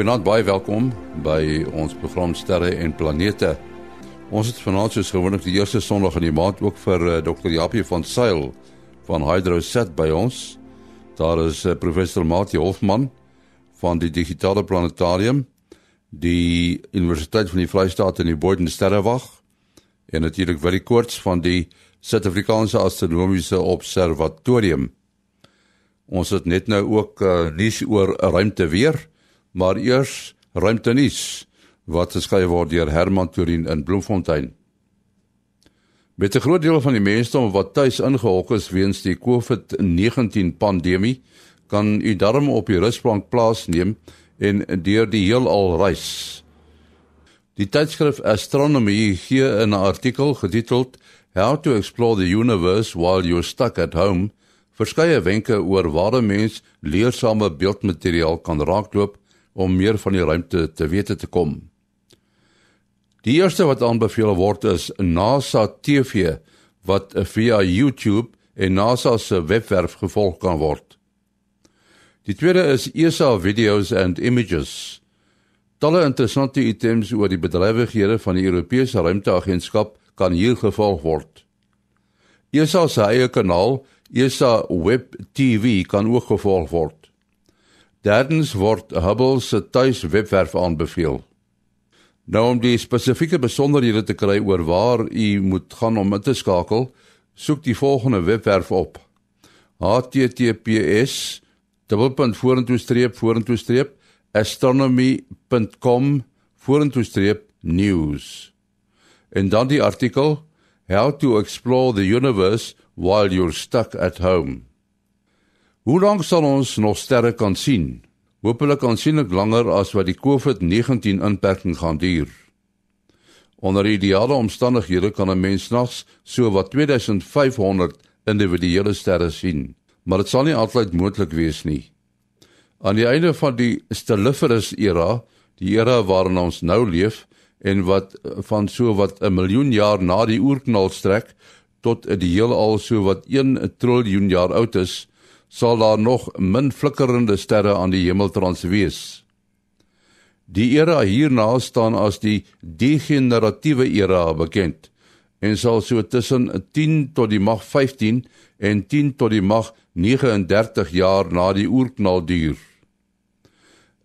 Goeienaand, baie welkom by ons program Sterre en Planete. Ons het vanaand soos gewoonlik die eerste Sondag in die maand ook vir uh, Dr. Japie van Sail van HydroSat by ons. Daar is uh, professor Mati Hofman van die Digitale Planetarium, die Universiteit van die Vrystaat in die Boden Sterrewag en natuurlik Willie Koorts van die Suid-Afrikaanse Astronomiese Observatorium. Ons het net nou ook uh, nuus oor ruimte weer maar eers ruimte nuus wat geskryf word deur Herman Turin in Bloemfontein. Met 'n groot deel van die mense wat tuis ingehok is weens die COVID-19 pandemie, kan u darm op die rusplank plaasneem en deur die heelal reis. Die tydskrif Astronomy gee 'n artikel getiteld How to Explore the Universe While You're Stuck at Home verskeie wenke oor waar 'n mens leersame beeldmateriaal kan raakloop om meer van die ruimte te wete te kom. Die eerste wat aanbeveel word is NASA TV wat via YouTube en NASA se webwerf gevolg kan word. Die tweede is ESA Videos and Images. Talle interessante items oor die bedrywighede van die Europese Ruimteagentskap kan hier gevolg word. ESA se eie kanaal, ESA Web TV kan ook gevolg word. Derdens word Hubble se tuiswebwerf aanbeveel. Nou om die spesifieke besonderhede te kry oor waar u moet gaan om in te skakel, soek die volgende webwerf op: https://astronomy.com/news. En dan die artikel How to explore the universe while you're stuck at home. Hoe lank sal ons nog sterre kan sien? Hoopelik aansienlik langer as wat die COVID-19 inperking gaan duur. Onder ideale omstandighede kan 'n mens nags so wat 2500 individuele sterre sien, maar dit sal nie altyd moontlik wees nie. Aan die einde van die Stelliferus era, die era waarin ons nou leef en wat van so wat 'n miljoen jaar na die oerknal strek tot die heelal so wat 1 triljoen jaar oud is, sal daar nog min flikkerende sterre aan die hemeltrans wees. Die era hierna staan as die degeneratiewe era bekend en sal so tussen 10 tot die mag 15 en 10 tot die mag 39 jaar na die oerknal duur.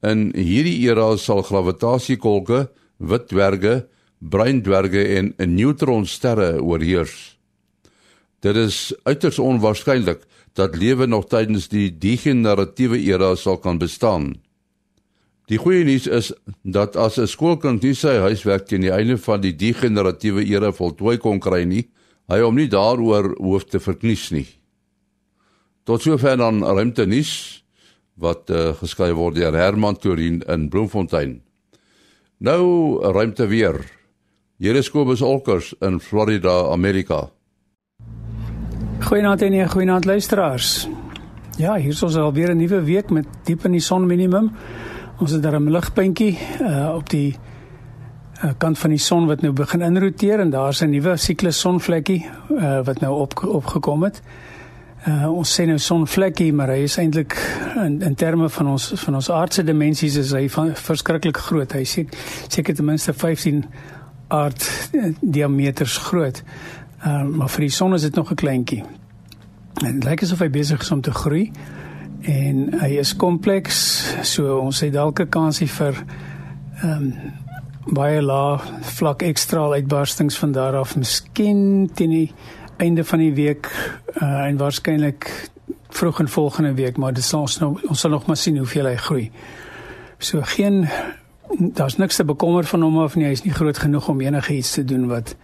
In hierdie era sal gravitasiekolke, wit dwerge, bruin dwerge en neutronsterre oorheers. Dit is uiters onwaarskynlik dat lewe nog tydens die degeneratiewe era sal kan bestaan. Die goeie nuus is dat as 'n skoolkind nie sy huiswerk teen die einde van die degeneratiewe era voltooi kon kry nie, hy hom nie daaroor hoef te verknies nie. Tot sover dan ruimte nuus wat uh, geskryf word deur Herman Turin in Bloemfontein. Nou ruimte weer. Hier is Kobus Olkers in Florida, Amerika. Goeienaand en goeienaand luisteraars. Ja, hier is ons alweer 'n nuwe week met diep in die son minimum. Ons het daar 'n ligpuntjie uh op die uh, kant van die son wat nou begin inroteer en daar's 'n nuwe siklus sonvlekkie uh wat nou op opgekom het. Uh ons sê nou sonvlekkie, maar hy is eintlik in in terme van ons van ons aardse dimensies is hy van verskriklik groot. Hy sê seker ten minste 15 aard diameters groot. Uh, maar vir die son is dit nog 'n kleintjie. En dit lyk asof hy besig is om te groei en hy is kompleks, so ons het dalk 'n kansie vir ehm um, baie lae vlak ekstra uitbarstings van daar af, miskien teen die einde van die week uh, en waarskynlik vroeg in volgende week, maar dit sal ons nou ons sal nog maar sien hoeveel hy groei. So geen daar's niks te bekommer van hom of nie, hy is nie groot genoeg om enigiets te doen wat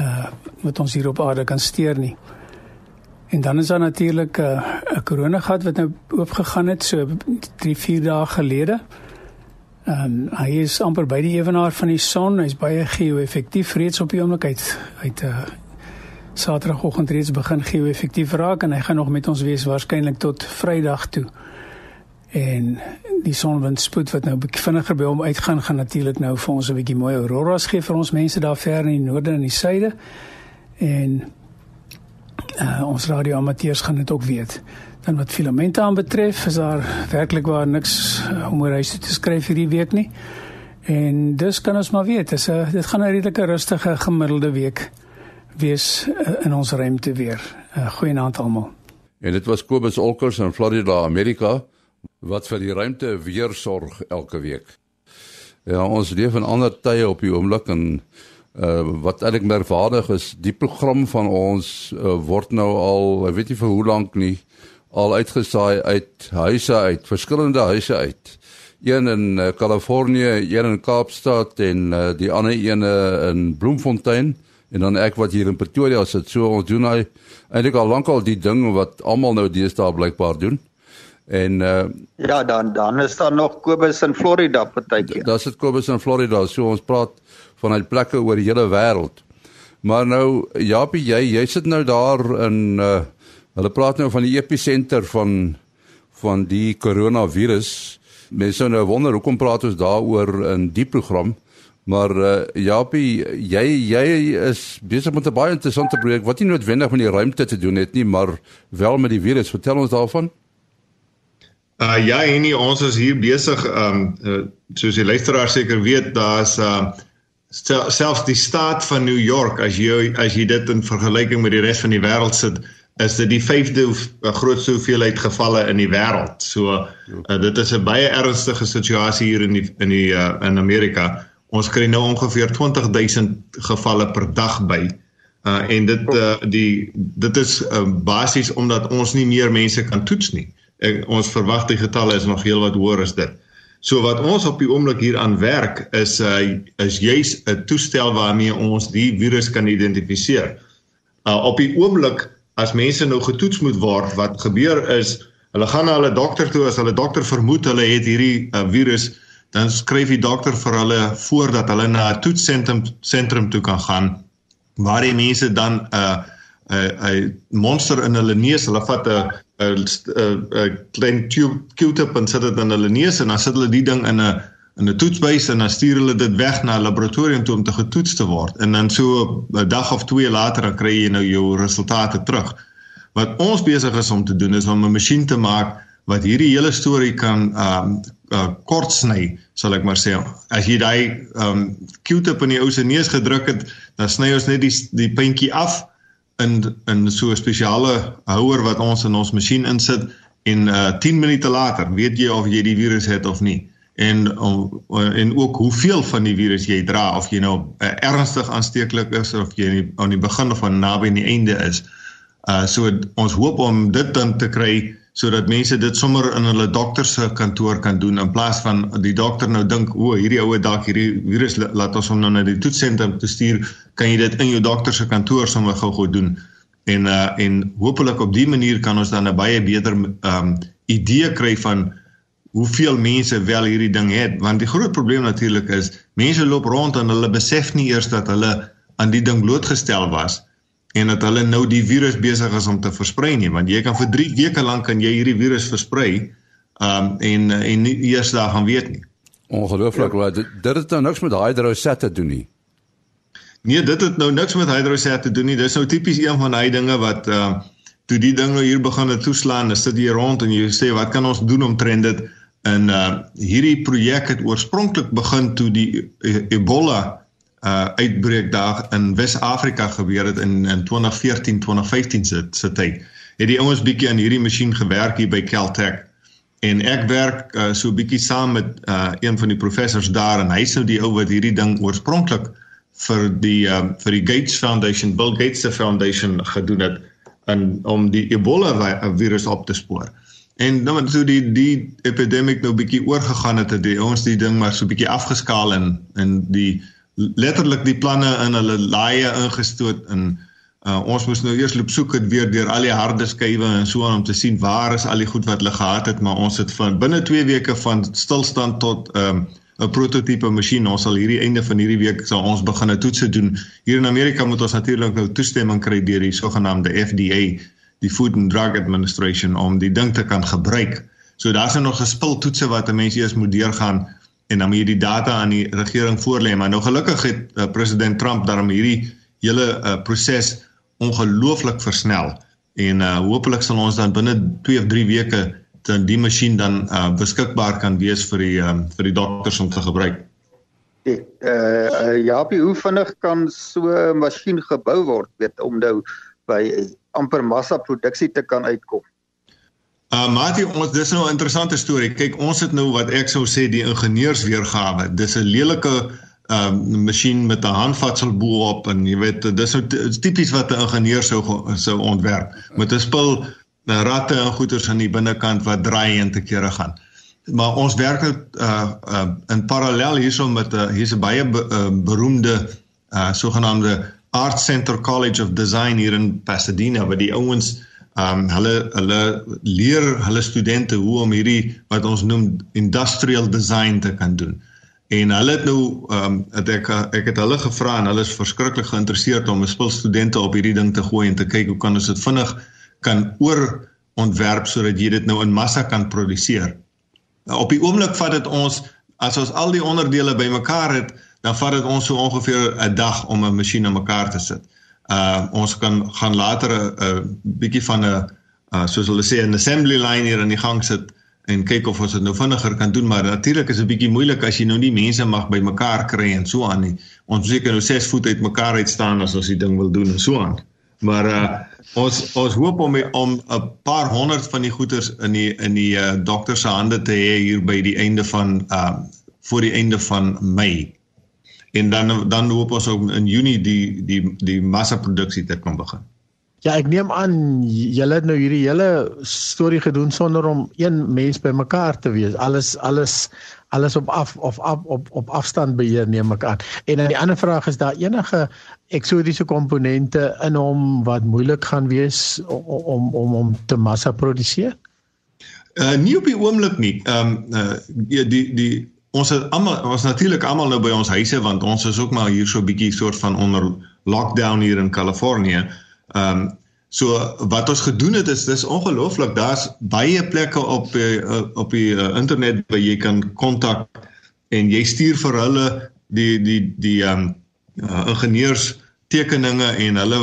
uh wat ons hier op aarde kan steur nie. En dan is daar natuurlik 'n uh, koronagat wat nou oopgegaan het so 3 4 dae gelede. Ehm um, hy is amper by die ewenaar van die son. Hy's baie geo-effektief reeds op die oomblik uit uit 'n uh, Saterdagoggend reeds begin geo-effektief raak en hy gaan nog met ons wees waarskynlik tot Vrydag toe. En die sonwindspoed wat nou bietjie vinniger by hom uitgaan gaan natuurlik nou vir ons 'n bietjie mooi auroras gee vir ons mense daar ver in die noorde en die suide. En uh, ons radioamateurs gaan dit ook weet. Dan wat filamente aanbetref, is daar werklik waar niks uh, om oor huis te skryf hierdie week nie. En dis kan ons maar weet, dis 'n dit gaan 'n redelike rustige gemiddelde week wees uh, in ons ruimte weer. Uh, Goeienaand almal. En dit was Kobus Olkers in Florida, Amerika wat vir die ruimte weer sorg elke week. Ja, ons leef in ander tye op die oomblik en uh, wat eintlik merkwaardig is, die program van ons uh, word nou al, ek weet nie vir hoe lank nie, al uitgesaai uit huise uit, verskillende huise uit. Een in Kalifornië, uh, een in Kaapstad en uh, die ander een in Bloemfontein en dan ek wat hier in Pretoria sit. So ons doen hy eintlik al lank al die ding wat almal nou deesdae blykbaar doen. En uh ja, dan dan is daar nog Kobus in Florida partytjie. Daar's dit Kobus in Florida. So ons praat vanuit plekke oor die hele wêreld. Maar nou Japie, jy jy sit nou daar in uh hulle praat nou van die episenter van van die koronavirus. Mense nou wonder hoekom praat ons daaroor in die program? Maar uh, Japie, jy jy is besig met 'n baie interessante projek wat nie noodwendig met die ruimte te doen het nie, maar wel met die virus. Vertel ons daarvan. Uh ja, en nie, ons is hier besig um uh, soos die luisteraar seker weet, daar's uh selfs die staat van New York as jy as jy dit in vergelyking met die res van die wêreld sit, is dit die vyfde grootste hoeveelheid gevalle in die wêreld. So uh, dit is 'n baie ernstige situasie hier in die in die uh, in Amerika. Ons kry nou ongeveer 20000 gevalle per dag by. Uh en dit uh die dit is uh, basies omdat ons nie meer mense kan toets nie. En ons verwag die getalle is nog heelwat hoër as dit. So wat ons op die oomblik hier aan werk is uh is juis 'n toestel waarmee ons die virus kan identifiseer. Uh op die oomblik as mense nou getoets moet word, wat gebeur is hulle gaan na hulle dokter toe as hulle dokter vermoed hulle het hierdie uh, virus dan skryf die dokter vir hulle voordat hulle na 'n toetsentrum sentrum toe kan gaan waar die mense dan 'n uh, 'n uh, 'n monster in hulle neus, hulle vat 'n 'n 'n klein tube Q-tip en sit dit in hulle neus en dan sit hulle die ding in 'n in 'n toetsbuis en dan stuur hulle dit weg na 'n laboratorium toe om te getoets te word. En dan so 'n dag of twee later dan kry jy nou jou resultate terug. Wat ons besig is om te doen is om 'n masjien te maak wat hierdie hele storie kan um uh, kort sny, sal ek maar sê. As jy daai um Q-tip in die ou se neus gedruk het, dan sny ons net die die puntjie af in in so 'n spesiale houer wat ons in ons masjien insit en uh 10 minute later weet jy of jy die virus het of nie en en ook hoeveel van die virus jy dra of jy nou uh, ernstig aansteeklik is of jy aan die begin of aan naby aan die einde is. Uh so ons hoop om dit dan te kry sodat mense dit sommer in hulle dokter se kantoor kan doen in plaas van die dokter nou dink o, hierdie oue dalk hierdie virus laat ons hom nou na die toetsentrum toe stuur, kan jy dit in jou dokter se kantoor sommer gou-gou doen. En uh en hopelik op dië manier kan ons dan 'n baie beter um idee kry van hoeveel mense wel hierdie ding het, want die groot probleem natuurlik is mense loop rond en hulle besef nie eers dat hulle aan die ding blootgestel was en dat hulle nou die virus besig is om te versprei nie want jy kan vir 3 weke lank kan jy hierdie virus versprei um en en nie eers daar gaan weet nie. Ongelooflik, ja. dit dit het nou niks met hydrosat te doen nie. Nee, dit het nou niks met hydrosat te doen nie. Dis nou tipies een van daai dinge wat uh toe die ding nou hier begin het toeslaan, dan sit jy rond en jy sê wat kan ons doen om trend dit in uh hierdie projek het oorspronklik begin toe die e-, Ebola uh uitbreek daar in Wes-Afrika gebeur het in in 2014 2015 se se tyd. Het die ouens bietjie aan hierdie masjien gewerk hier by Caltech en ek werk uh, so bietjie saam met uh een van die professors daar en hy's nou die ou wat hierdie ding oorspronklik vir die um vir die Gates Foundation, Bill Gates se foundation gedoen het in om die Ebola virus op te spoor. En nou so die die epidemie nou bietjie oorgegaan het het die ons die ding maar so bietjie afgeskaal en en die letterlik die planne in hulle laaie ingestoot in uh, ons moes nou eers loop soek het weer deur al die harde skuwe en so aan om te sien waar is al die goed wat hulle gehad het maar ons het van binne 2 weke van stilstand tot 'n um, 'n prototipe masjien ons sal hierdie einde van hierdie week sal ons begin 'n toetse doen. Hier in Amerika moet ons natuurlik nou toestemming kry deur die sogenaamde FDA die Food and Drug Administration om die ding te kan gebruik. So daar's nou nog gespil toetse wat 'n mens eers moet deurgaan en dan moet jy die data aan die regering voorlê maar nou gelukkig het uh, president Trump daarom hierdie hele uh, proses ongelooflik versnel en uh hopelik sal ons dan binne 2 of 3 weke dan die masjien dan uh beskikbaar kan wees vir die um, vir die dokters om te gebruik. Uh, uh ja, hoe vinnig kan so 'n masjien gebou word weet om nou by amper massa produksie te kan uitkom? Uh Mati, ons dis nou 'n interessante storie. Kyk, ons het nou wat ek sou sê die ingenieursweergawe. Dis 'n lelike um masjien met 'n handvatsel bo-op en jy weet dis so tipies wat 'n ingenieur sou sou ontwerp met 'n spul eh, ratte en goeters aan die binnekant wat draai en te kere gaan. Maar ons werk nou uh uh in parallel hierso met 'n uh, hier's 'n baie be, uh, beroemde uh sogenaamde Art Center College of Design hier in Pasadena waar die ouens um hulle hulle leer hulle studente hoe om hierdie wat ons noem industrial design te kan doen. En hulle het nou um, het ek ek het hulle gevra en hulle is verskriklik geïnteresseerd om 'n spul studente op hierdie ding te gooi en te kyk hoe kan ons dit vinnig kan oor ontwerp sodat jy dit nou in massa kan produseer. Op die oomblik vat dit ons as ons al die onderdele bymekaar het, dan vat dit ons so ongeveer 'n dag om 'n masjien in mekaar te sit. Uh ons kan gaan later 'n bietjie van 'n uh soos hulle sê 'n assembly line hier in die gang sit en kyk of ons dit nou vinniger kan doen maar natuurlik is dit bietjie moeilik as jy nou nie mense mag bymekaar kry en so aan nie. Ons seker nou 6 voet uit mekaar uit staan as ons die ding wil doen en so aan. Maar uh ons ons hoop om om 'n paar honderd van die goeders in die in die uh, dokter se hande te hê hier by die einde van uh voor die einde van Mei. En dan dan hoop ons om in Junie die die die massaproduksie te kan begin. Ja, ek neem aan julle het nou hierdie hele storie gedoen sonder om een mens bymekaar te wees. Alles alles alles op af of af op op afstand beheer neem ek aan. En dan die ander vraag is daar enige eksotiese komponente in hom wat moeilik gaan wees om om om te massa produseer? Uh nie op die oomblik nie. Ehm um, uh die die ons het almal was natuurlik almal nou by ons huise want ons is ook maar hier so 'n bietjie soort van onder lockdown hier in Kalifornië. Ehm um, so wat ons gedoen het is dis ongelooflik. Daar's baie plekke op uh, op die uh, internet waar jy kan kontak en jy stuur vir hulle die die die ehm um, uh, ingenieurs tekeninge en hulle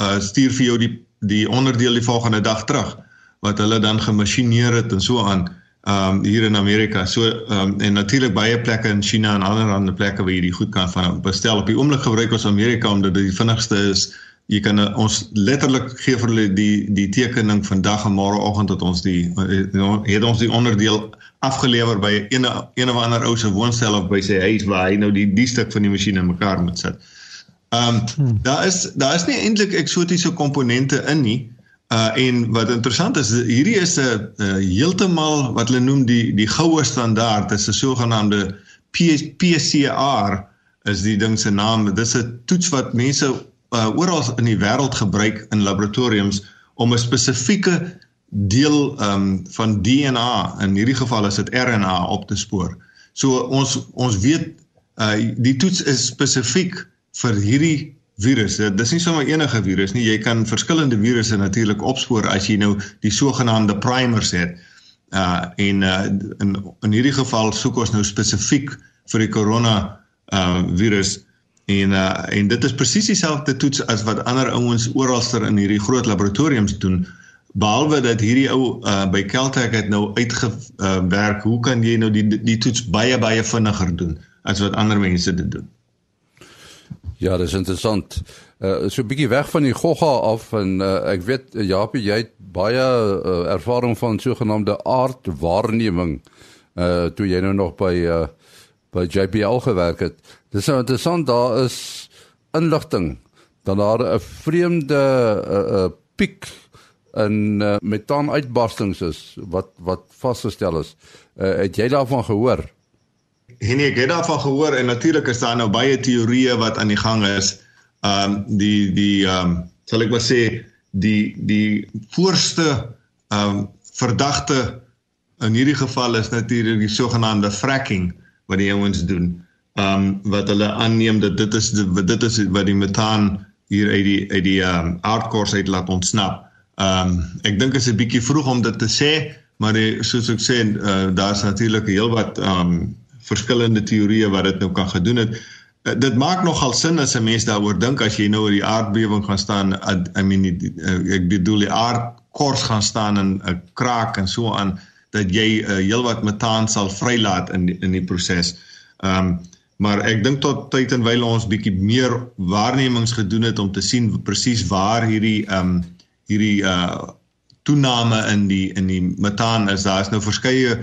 uh, stuur vir jou die die onderdeel die volgende dag terug wat hulle dan gemasjineer het en so aan um, hier in Amerika. So ehm um, en natuurlik baie plekke in China en ander ander plekke waar jy dit goed kan van bestel. Op die oomblik gebruik ons Amerika omdat dit die vinnigste is jy kan uh, ons letterlik gee vir hulle die die tekening vandag en môreoggend dat ons die uh, het ons die onderdeel afgelewer by een een of ander ou se woonstel of by sy huis waar hy nou die die stuk van die masjien in mekaar moet sit. Ehm um, hmm. daar is daar is nie eintlik eksotiese komponente in nie. Uh en wat interessant is, hierdie is 'n uh, heeltemal wat hulle noem die die goue standaard, is 'n sogenaamde PCR is die ding se naam. Dis 'n toets wat mense uh, oral in die wêreld gebruik in laboratoriums om 'n spesifieke deel um, van DNA in hierdie geval is dit RNA op te spoor. So ons ons weet uh, die toets is spesifiek vir hierdie virus. Dit is nie sommer enige virus nie. Jy kan verskillende virusse natuurlik opspoor as jy nou die sogenaamde primers het. Uh en uh, in in hierdie geval soek ons nou spesifiek vir die corona uh virus En uh en dit is presies dieselfde toets as wat ander ouens oralster in hierdie groot laboratoriums doen. Behalwe dat hierdie ou uh by Caltech het nou uitgewerk, uh, hoe kan jy nou die die toets baie baie vinniger doen as wat ander mense dit doen? Ja, dis interessant. Uh so 'n bietjie weg van die gogga af en uh, ek weet Japie jy het baie uh, ervaring van sogenaamde aardwaarneming uh toe jy nou nog by uh by JPL gewerk het. Dis nou interessant daar is inligting dat daar 'n vreemde uh, uh, piek in uh, metaanuitbarstings is wat wat vasgestel is. Uh, het jy daarvan gehoor? En ek het daarvan gehoor en natuurlik is daar nou baie teorieë wat aan die gang is. Ehm um, die die ehm um, sal ek maar sê die die voorste ehm um, verdagte in hierdie geval is natuurlik die sogenaamde fracking wat die ouens doen. Ehm um, wat hulle aanneem dat dit is dit is wat die metaan hier uit die uit die ehm um, aardkors uit laat ontsnap. Ehm um, ek dink is 'n bietjie vroeg om dit te sê, maar die, soos ek sê, uh, daar's natuurlik heelwat ehm um, verskillende teorieë wat dit nou kan gedoen het. dit maak nogal sin as 'n mens daaroor dink as jy nou oor die aardbewing gaan staan I mean die, ek bedoel die aardkors gaan staan in 'n kraak en so aan dat jy uh, heelwat metaan sal vrylaat in die, in die proses. Ehm um, maar ek dink tot tyd en wyle ons bietjie meer waarnemings gedoen het om te sien presies waar hierdie ehm um, hierdie uh toename in die in die metaan is. Daar is nou verskeie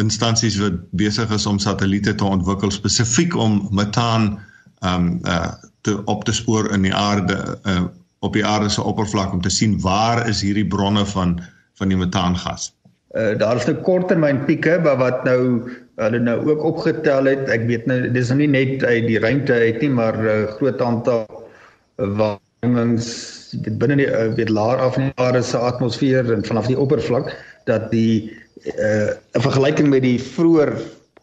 instansies wat besig is om satelliete te ontwikkel spesifiek om metaan um, uh te op te spoor in die aarde uh op die aarde se oppervlak om te sien waar is hierdie bronne van van die metaangas. Uh daar is nou korttermyn pieke wat nou hulle nou ook opgetel het. Ek weet nou dis nou nie net uit die ruimte uit nie, maar 'n uh, groot aantal waarnemings dit binne die uh, weet laer af in die aarde se atmosfeer en vanaf die oppervlak dat die uh 'n vergelyking met die vroeër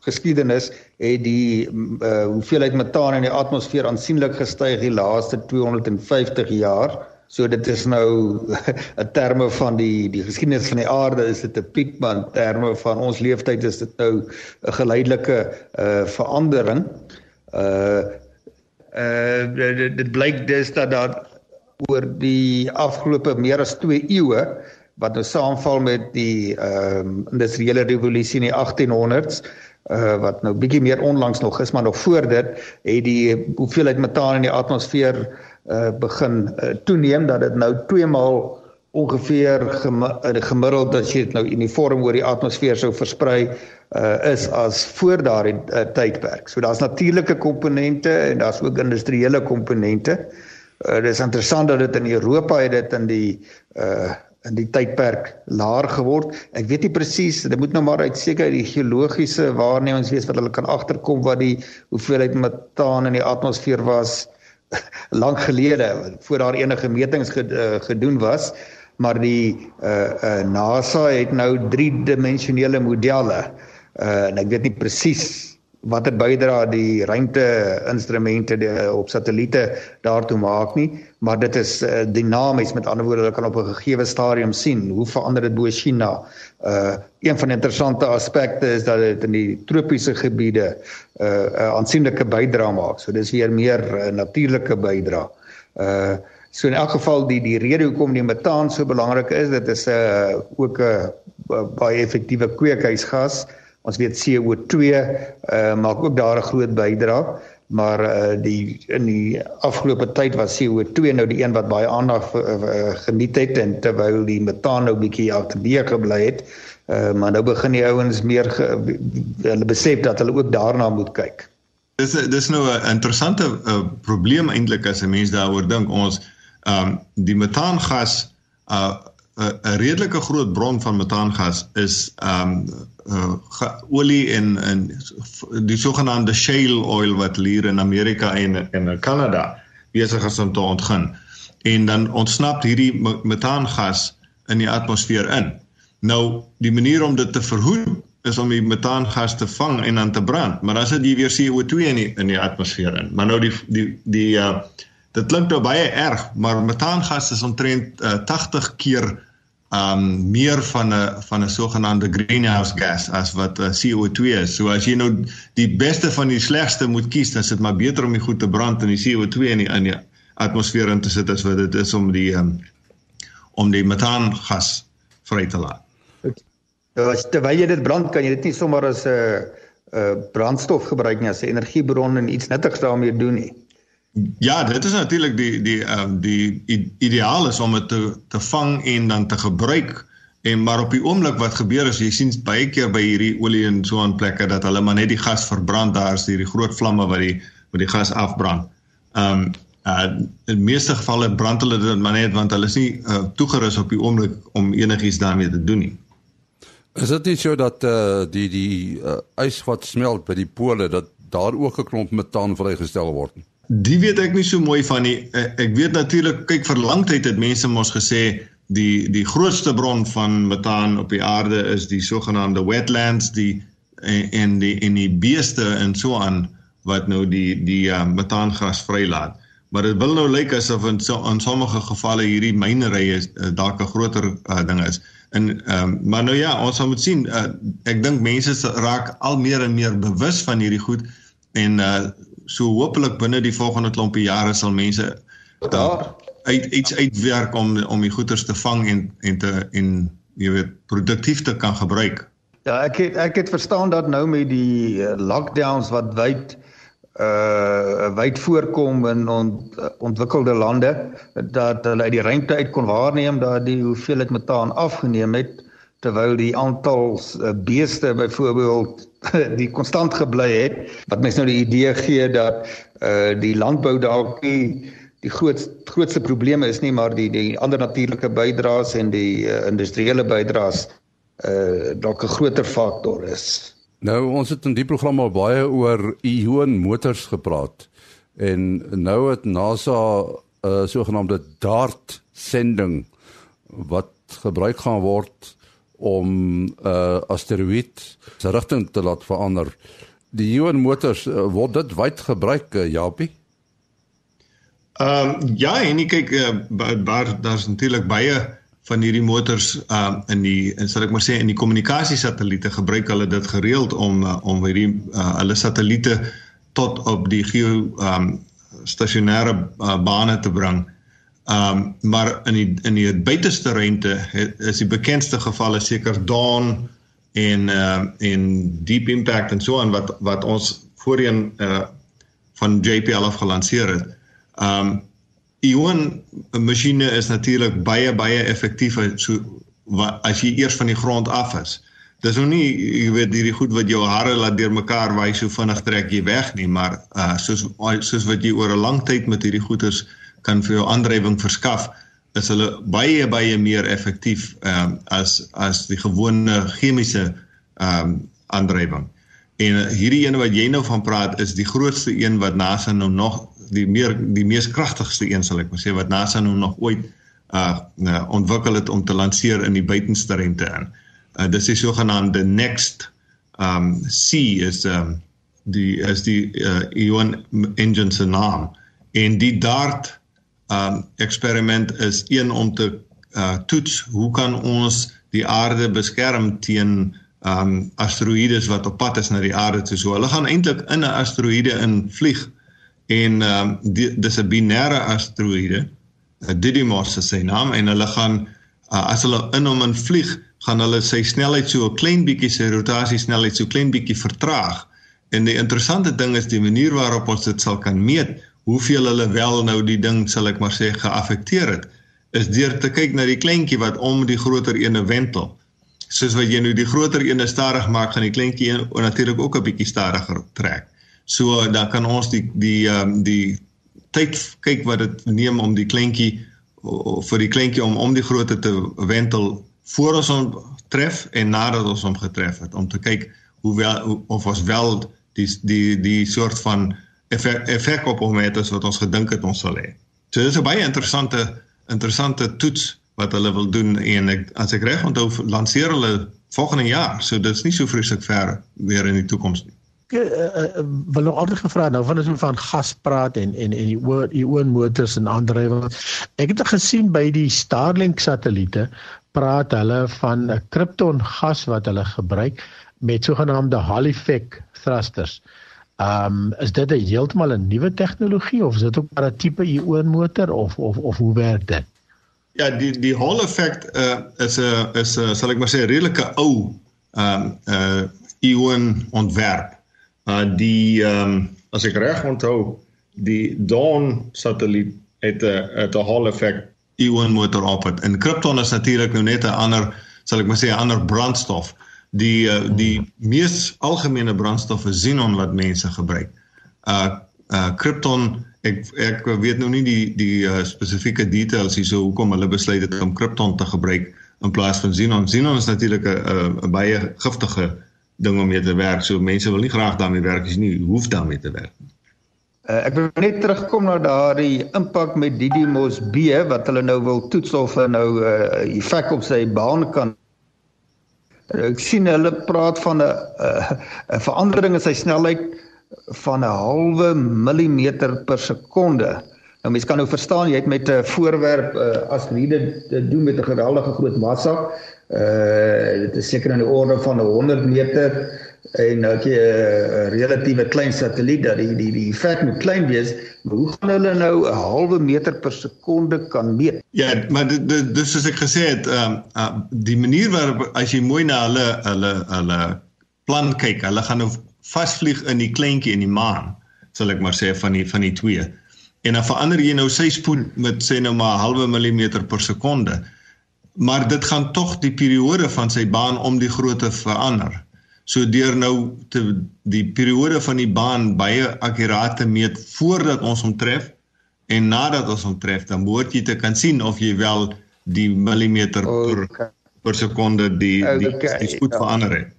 geskiedenis het die uh hoeveelheid metaan in die atmosfeer aansienlik gestyg die laaste 250 jaar. So dit is nou 'n terme van die die geskiedenis van die aarde is dit 'n piek maar in terme van ons leeftyd is dit nou 'n geleidelike uh verandering. Uh uh dit, dit blyk dus dat daar oor die afgelope meer as 2 eeue wat nou saamval met die ehm um, industriële revolusie in die 1800s uh wat nou bietjie meer onlangs nog is maar nog voor dit het die hoeveelheid metaan in die atmosfeer uh begin uh, toeneem dat dit nou twee maal ongeveer gemiddeld as jy dit nou uniform oor die atmosfeer sou versprei uh is as voor daardie uh, tydperk. So daar's natuurlike komponente en daar's ook industriële komponente. Uh dis interessant dat dit in Europa het dit in die uh in die tydperk laer geword. Ek weet nie presies, dit moet nou maar uit seker die geologiese waarnemings wees wat hulle kan agterkom wat die hoeveelheid metaan in die atmosfeer was lank gelede voor daar enige metings gedoen was. Maar die uh, uh NASA het nou driedimensionele modelle. Uh en ek weet nie presies watter bydra die ruimte instrumente op satelliete daartoe maak nie maar dit is uh, dinamies met ander woorde hulle kan op 'n gegeewe stadium sien hoe verander dit bo China. Uh een van die interessante aspekte is dat dit in die tropiese gebiede uh 'n aansienlike bydrae maak so dis weer meer uh, natuurlike bydrae uh so in elk geval die die rede hoekom die metaan so belangrik is dit is 'n uh, ook 'n uh, baie effektiewe kweekhuisgas. Ons weet CO2 uh, maak ook daar 'n groot bydrae, maar uh, die in die afgelope tyd was CO2 nou die een wat baie aandag uh, geniet het en terwyl die metaan nou bietjie agterbeë gebly het, uh, maar nou begin die ouens meer ge, hulle besef dat hulle ook daarna moet kyk. Dis dis nou 'n interessante uh, probleem eintlik as 'n mens daaroor dink. Ons um, die metaangas uh 'n redelike groot bron van metaangas is ehm um, uh, olie en en die sogenaamde shale oil wat hier in Amerika en in Kanada besig is om te ontgin. En dan ontsnap hierdie metaangas in die atmosfeer in. Nou die manier om dit te verhoed is om die metaangas te vang en dan te brand, maar dan sit jy weer CO2 in die, in die atmosfeer in. Maar nou die die die uh Dit klink nou baie erg, maar metaangas is omtrent uh, 80 keer um meer van 'n van 'n sogenaamde greenhouse gas as wat uh, CO2 is. So as jy nou die beste van die slegste moet kies, dan is dit maar beter om die goed te brand en die CO2 in die in die atmosfeer in te sit as wat dit is om die um om die metaangas vry te laat. Nou as terwyl jy dit brand, kan jy dit nie sommer as 'n uh, uh, brandstof gebruik nie as 'n energiebron en iets nuttigs daarmee doen nie. Ja, dit is natuurlik die die ehm um, die ideaal is om dit te te vang en dan te gebruik. En maar op die oomblik wat gebeur is jy sien baie keer by hierdie olie en so aan plekke dat hulle maar net die gas verbrand daar is hierdie groot vlamme wat die wat die gas afbrand. Ehm um, uh in meeste gevalle brand hulle dit maar net want hulle is nie uh, toegerus op die oomblik om enigiets daarmee te doen nie. Is dit nie so dat uh die die uh, ys wat smelt by die pole dat daar ook 'n klomp metaan vrygestel word? Nie? Die weet ek nie so mooi van nie. Eh, ek weet natuurlik kyk vir lang tyd het mense mos gesê die die grootste bron van metaan op die aarde is die sogenaamde wetlands die en, die en die beeste en so aan wat nou die die uh, metaangas vrylaat. Maar dit wil nou lyk asof in so in sommige gevalle hierdie mynerye uh, dalk 'n groter uh, ding is. En ehm um, maar nou ja, ons moet sien uh, ek dink mense raak al meer en meer bewus van hierdie goed en uh so hopelik binne die volgende klompie jare sal mense daar uit iets uitwerk om om die goederes te vang en en te en jy weet produktief te kan gebruik. Ja, ek het ek het verstaan dat nou met die eh, lockdowns wat wyd uh wyd voorkom in ont, ontwikkelde lande dat hulle uit die ruimte uit kon waarneem dat die hoeveelheid metaan afgeneem het terwyl die aantal uh, beeste byvoorbeeld die konstant gebly het wat mens nou die idee gee dat uh die landbou dalk nie die groot grootste probleme is nie maar die die ander natuurlike bydraes en die uh, industriële bydraes uh dalk 'n groter faktor is. Nou ons het in die program al baie oor Ion motors gepraat en nou het NASA 'n uh, sogenaamde DART sending wat gebruik gaan word om 'n uh, asteroïde se rigting te laat verander. Die Ion motors uh, word dit wyd gebruik, uh, Japie? Ehm um, ja, en ek kyk uh, daar daar's natuurlik baie van hierdie motors uh in die en sal ek maar sê in die kommunikasiesatelliete gebruik hulle dit gereeld om uh, om hierdie uh, hulle satelliete tot op die geo um stasionêre uh, bane te bring. Um maar in die in die buiteste ruimte is die bekendste gevalle seker Dawn en uh en Deep Impact en so aan wat wat ons voorheen uh van JPL af gelanseer het. Um Ion masjiene is natuurlik baie baie effektief so wat, as jy eers van die grond af is. Dis nou nie jy weet hierdie goed wat jou hare laat deurmekaar waai so vinnig trek jy weg nie, maar uh soos soos wat jy oor 'n lang tyd met hierdie goeders kan vir jou aandrywing verskaf, is hulle baie baie meer effektief um as as die gewone chemiese um aandrywing. En hierdie een wat jy nou van praat is die grootste een wat NASA nou nog die meer die mees kragtigste een sal ek maar sê wat NASA nou nog ooit uh, uh ontwikkel het om te lanseer in die buitenste ruimte in. Uh dis die sogenaamde next um C is um die is die uh, Ion engine se naam en die DART um eksperiment is een om te uh toets hoe kan ons die aarde beskerm teen um asteroïdes wat op pad is na die aarde toe. So hulle gaan eintlik in 'n asteroïde in vlieg en um, dis 'n binêre asteroïde Didymos is sy naam en hulle gaan uh, as hulle in hom in vlieg gaan hulle sy snelheid so 'n klein bietjie sy rotasie snelheid so klein bietjie vertraag en die interessante ding is die manier waarop ons dit sal kan meet hoeveel hulle wel nou die ding sal ek maar sê geaffekteer het is deur te kyk na die kleintjie wat om die groter ene wentel. Soos wat jy nou die groter ene stadig maak gaan die kleintjie natuurlik ook 'n bietjie stadiger trek. So dan kan ons die die ehm um, die tyd kyk wat dit neem om die kleintjie vir die kleintjie om om die grootte te wentel voor ons hom tref en nadat ons hom getref het om te kyk hoe wel of ons wel die die die soort van effek, effek op hom het as wat ons gedink het ons sal hê. So dis 'n baie interessante interessante toets wat hulle wil doen en ek as ek reg onthou lanseer hulle volgende jaar. So dit's nie so vreeslik ver weer in die toekoms nie uh, wil nog altyd gevra nou van as ons van gas praat en en en die oor die oor motors en aandrywing. Ek het gesien by die Starlink satelliete praat hulle van 'n krypton gas wat hulle gebruik met sogenaamde Hall effect thrusters. Um is dit 'n heeltemal 'n nuwe tegnologie of is dit ook 'n tipe ion motor of of of hoe werk dit? Ja, die die Hall effect uh, is 'n is 'n sal ek maar sê redelike ou um uh ion ontwerp. Uh die ehm um, as ek reg onthou, die Dawn satelliet het 'n het 'n Hall effect ion motor op het. En Krypton is natuurlik nou net 'n ander, sal ek maar sê, 'n ander brandstof. Uh, die mees algemene brandstof is xenon wat mense gebruik. Uh uh Krypton ek ek weet nou nie die die uh, spesifieke details hier so hoekom hulle besluit het om Krypton te gebruik in plaas van xenon. Xenon is natuurlik 'n 'n baie giftige ding om mee te werk. So mense wil nie graag daarmee werk as jy nie hoef daarmee te werk nie. Uh, ek wil net terugkom na daardie impak met Didymos B wat hulle nou wil toets of hy nou 'n uh, effek op sy baan kan. Ek sien hulle praat van 'n 'n verandering in sy snelheid van 'n halwe millimeter per sekonde. Nou mense kan nou verstaan jy het met 'n voorwerp uh, as rede doen met 'n geweldige groot massa uh dit is seker in die orde van 100 meter en nou jy 'n relatiewe klein satelliet dat die die die effek moet klein wees, hoe gaan hulle nou 'n halwe meter per sekonde kan meet? Ja, maar dis soos ek gesê het, ehm um, uh, die manier waarop as jy mooi na hulle hulle hulle plan kyk, hulle gaan nou vasvlieg in die kleintjie in die maan, sal ek maar sê van die van die twee. En dan verander jy nou sy spoed met sê nou maar 'n halwe millimeter per sekonde. Maar dit gaan tog die periode van sy baan om die grootte verander. So deur nou te die periode van die baan baie akkuraat te meet voordat ons hom tref en nadat ons hom tref, dan moet jy te kan sien of jy wel die millimeter per okay. per sekonde die die, okay, die spoed ja. verander het.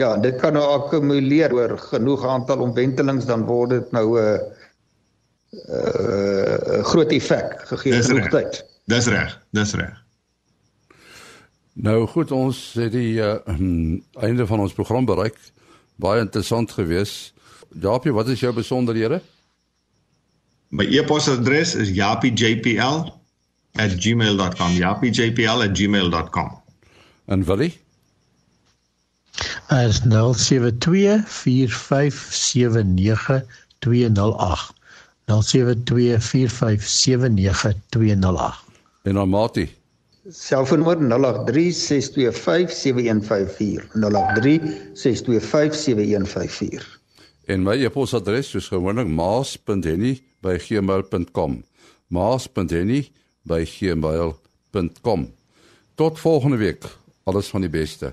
Ja, dit kan nou akkumuleer oor genoeg aantal omwentelings dan word dit nou 'n uh, 'n uh, groot effek gegee genoeg tyd. Dis reg, dis reg. Nou goed, ons het die uh, einde van ons program bereik. Baie interessant geweest. Japie, wat is jou besonderhede? My e-posadres is japiejpl@gmail.com. japiejpl@gmail.com. En Willie? As 0724579208. 0724579208. En dan Mati? Selfoonnommer 0836257154 0836257154 En my e-posadres is gewoonlik maas.henny@gmail.com maas.henny@gmail.com Tot volgende week. Alles van die beste.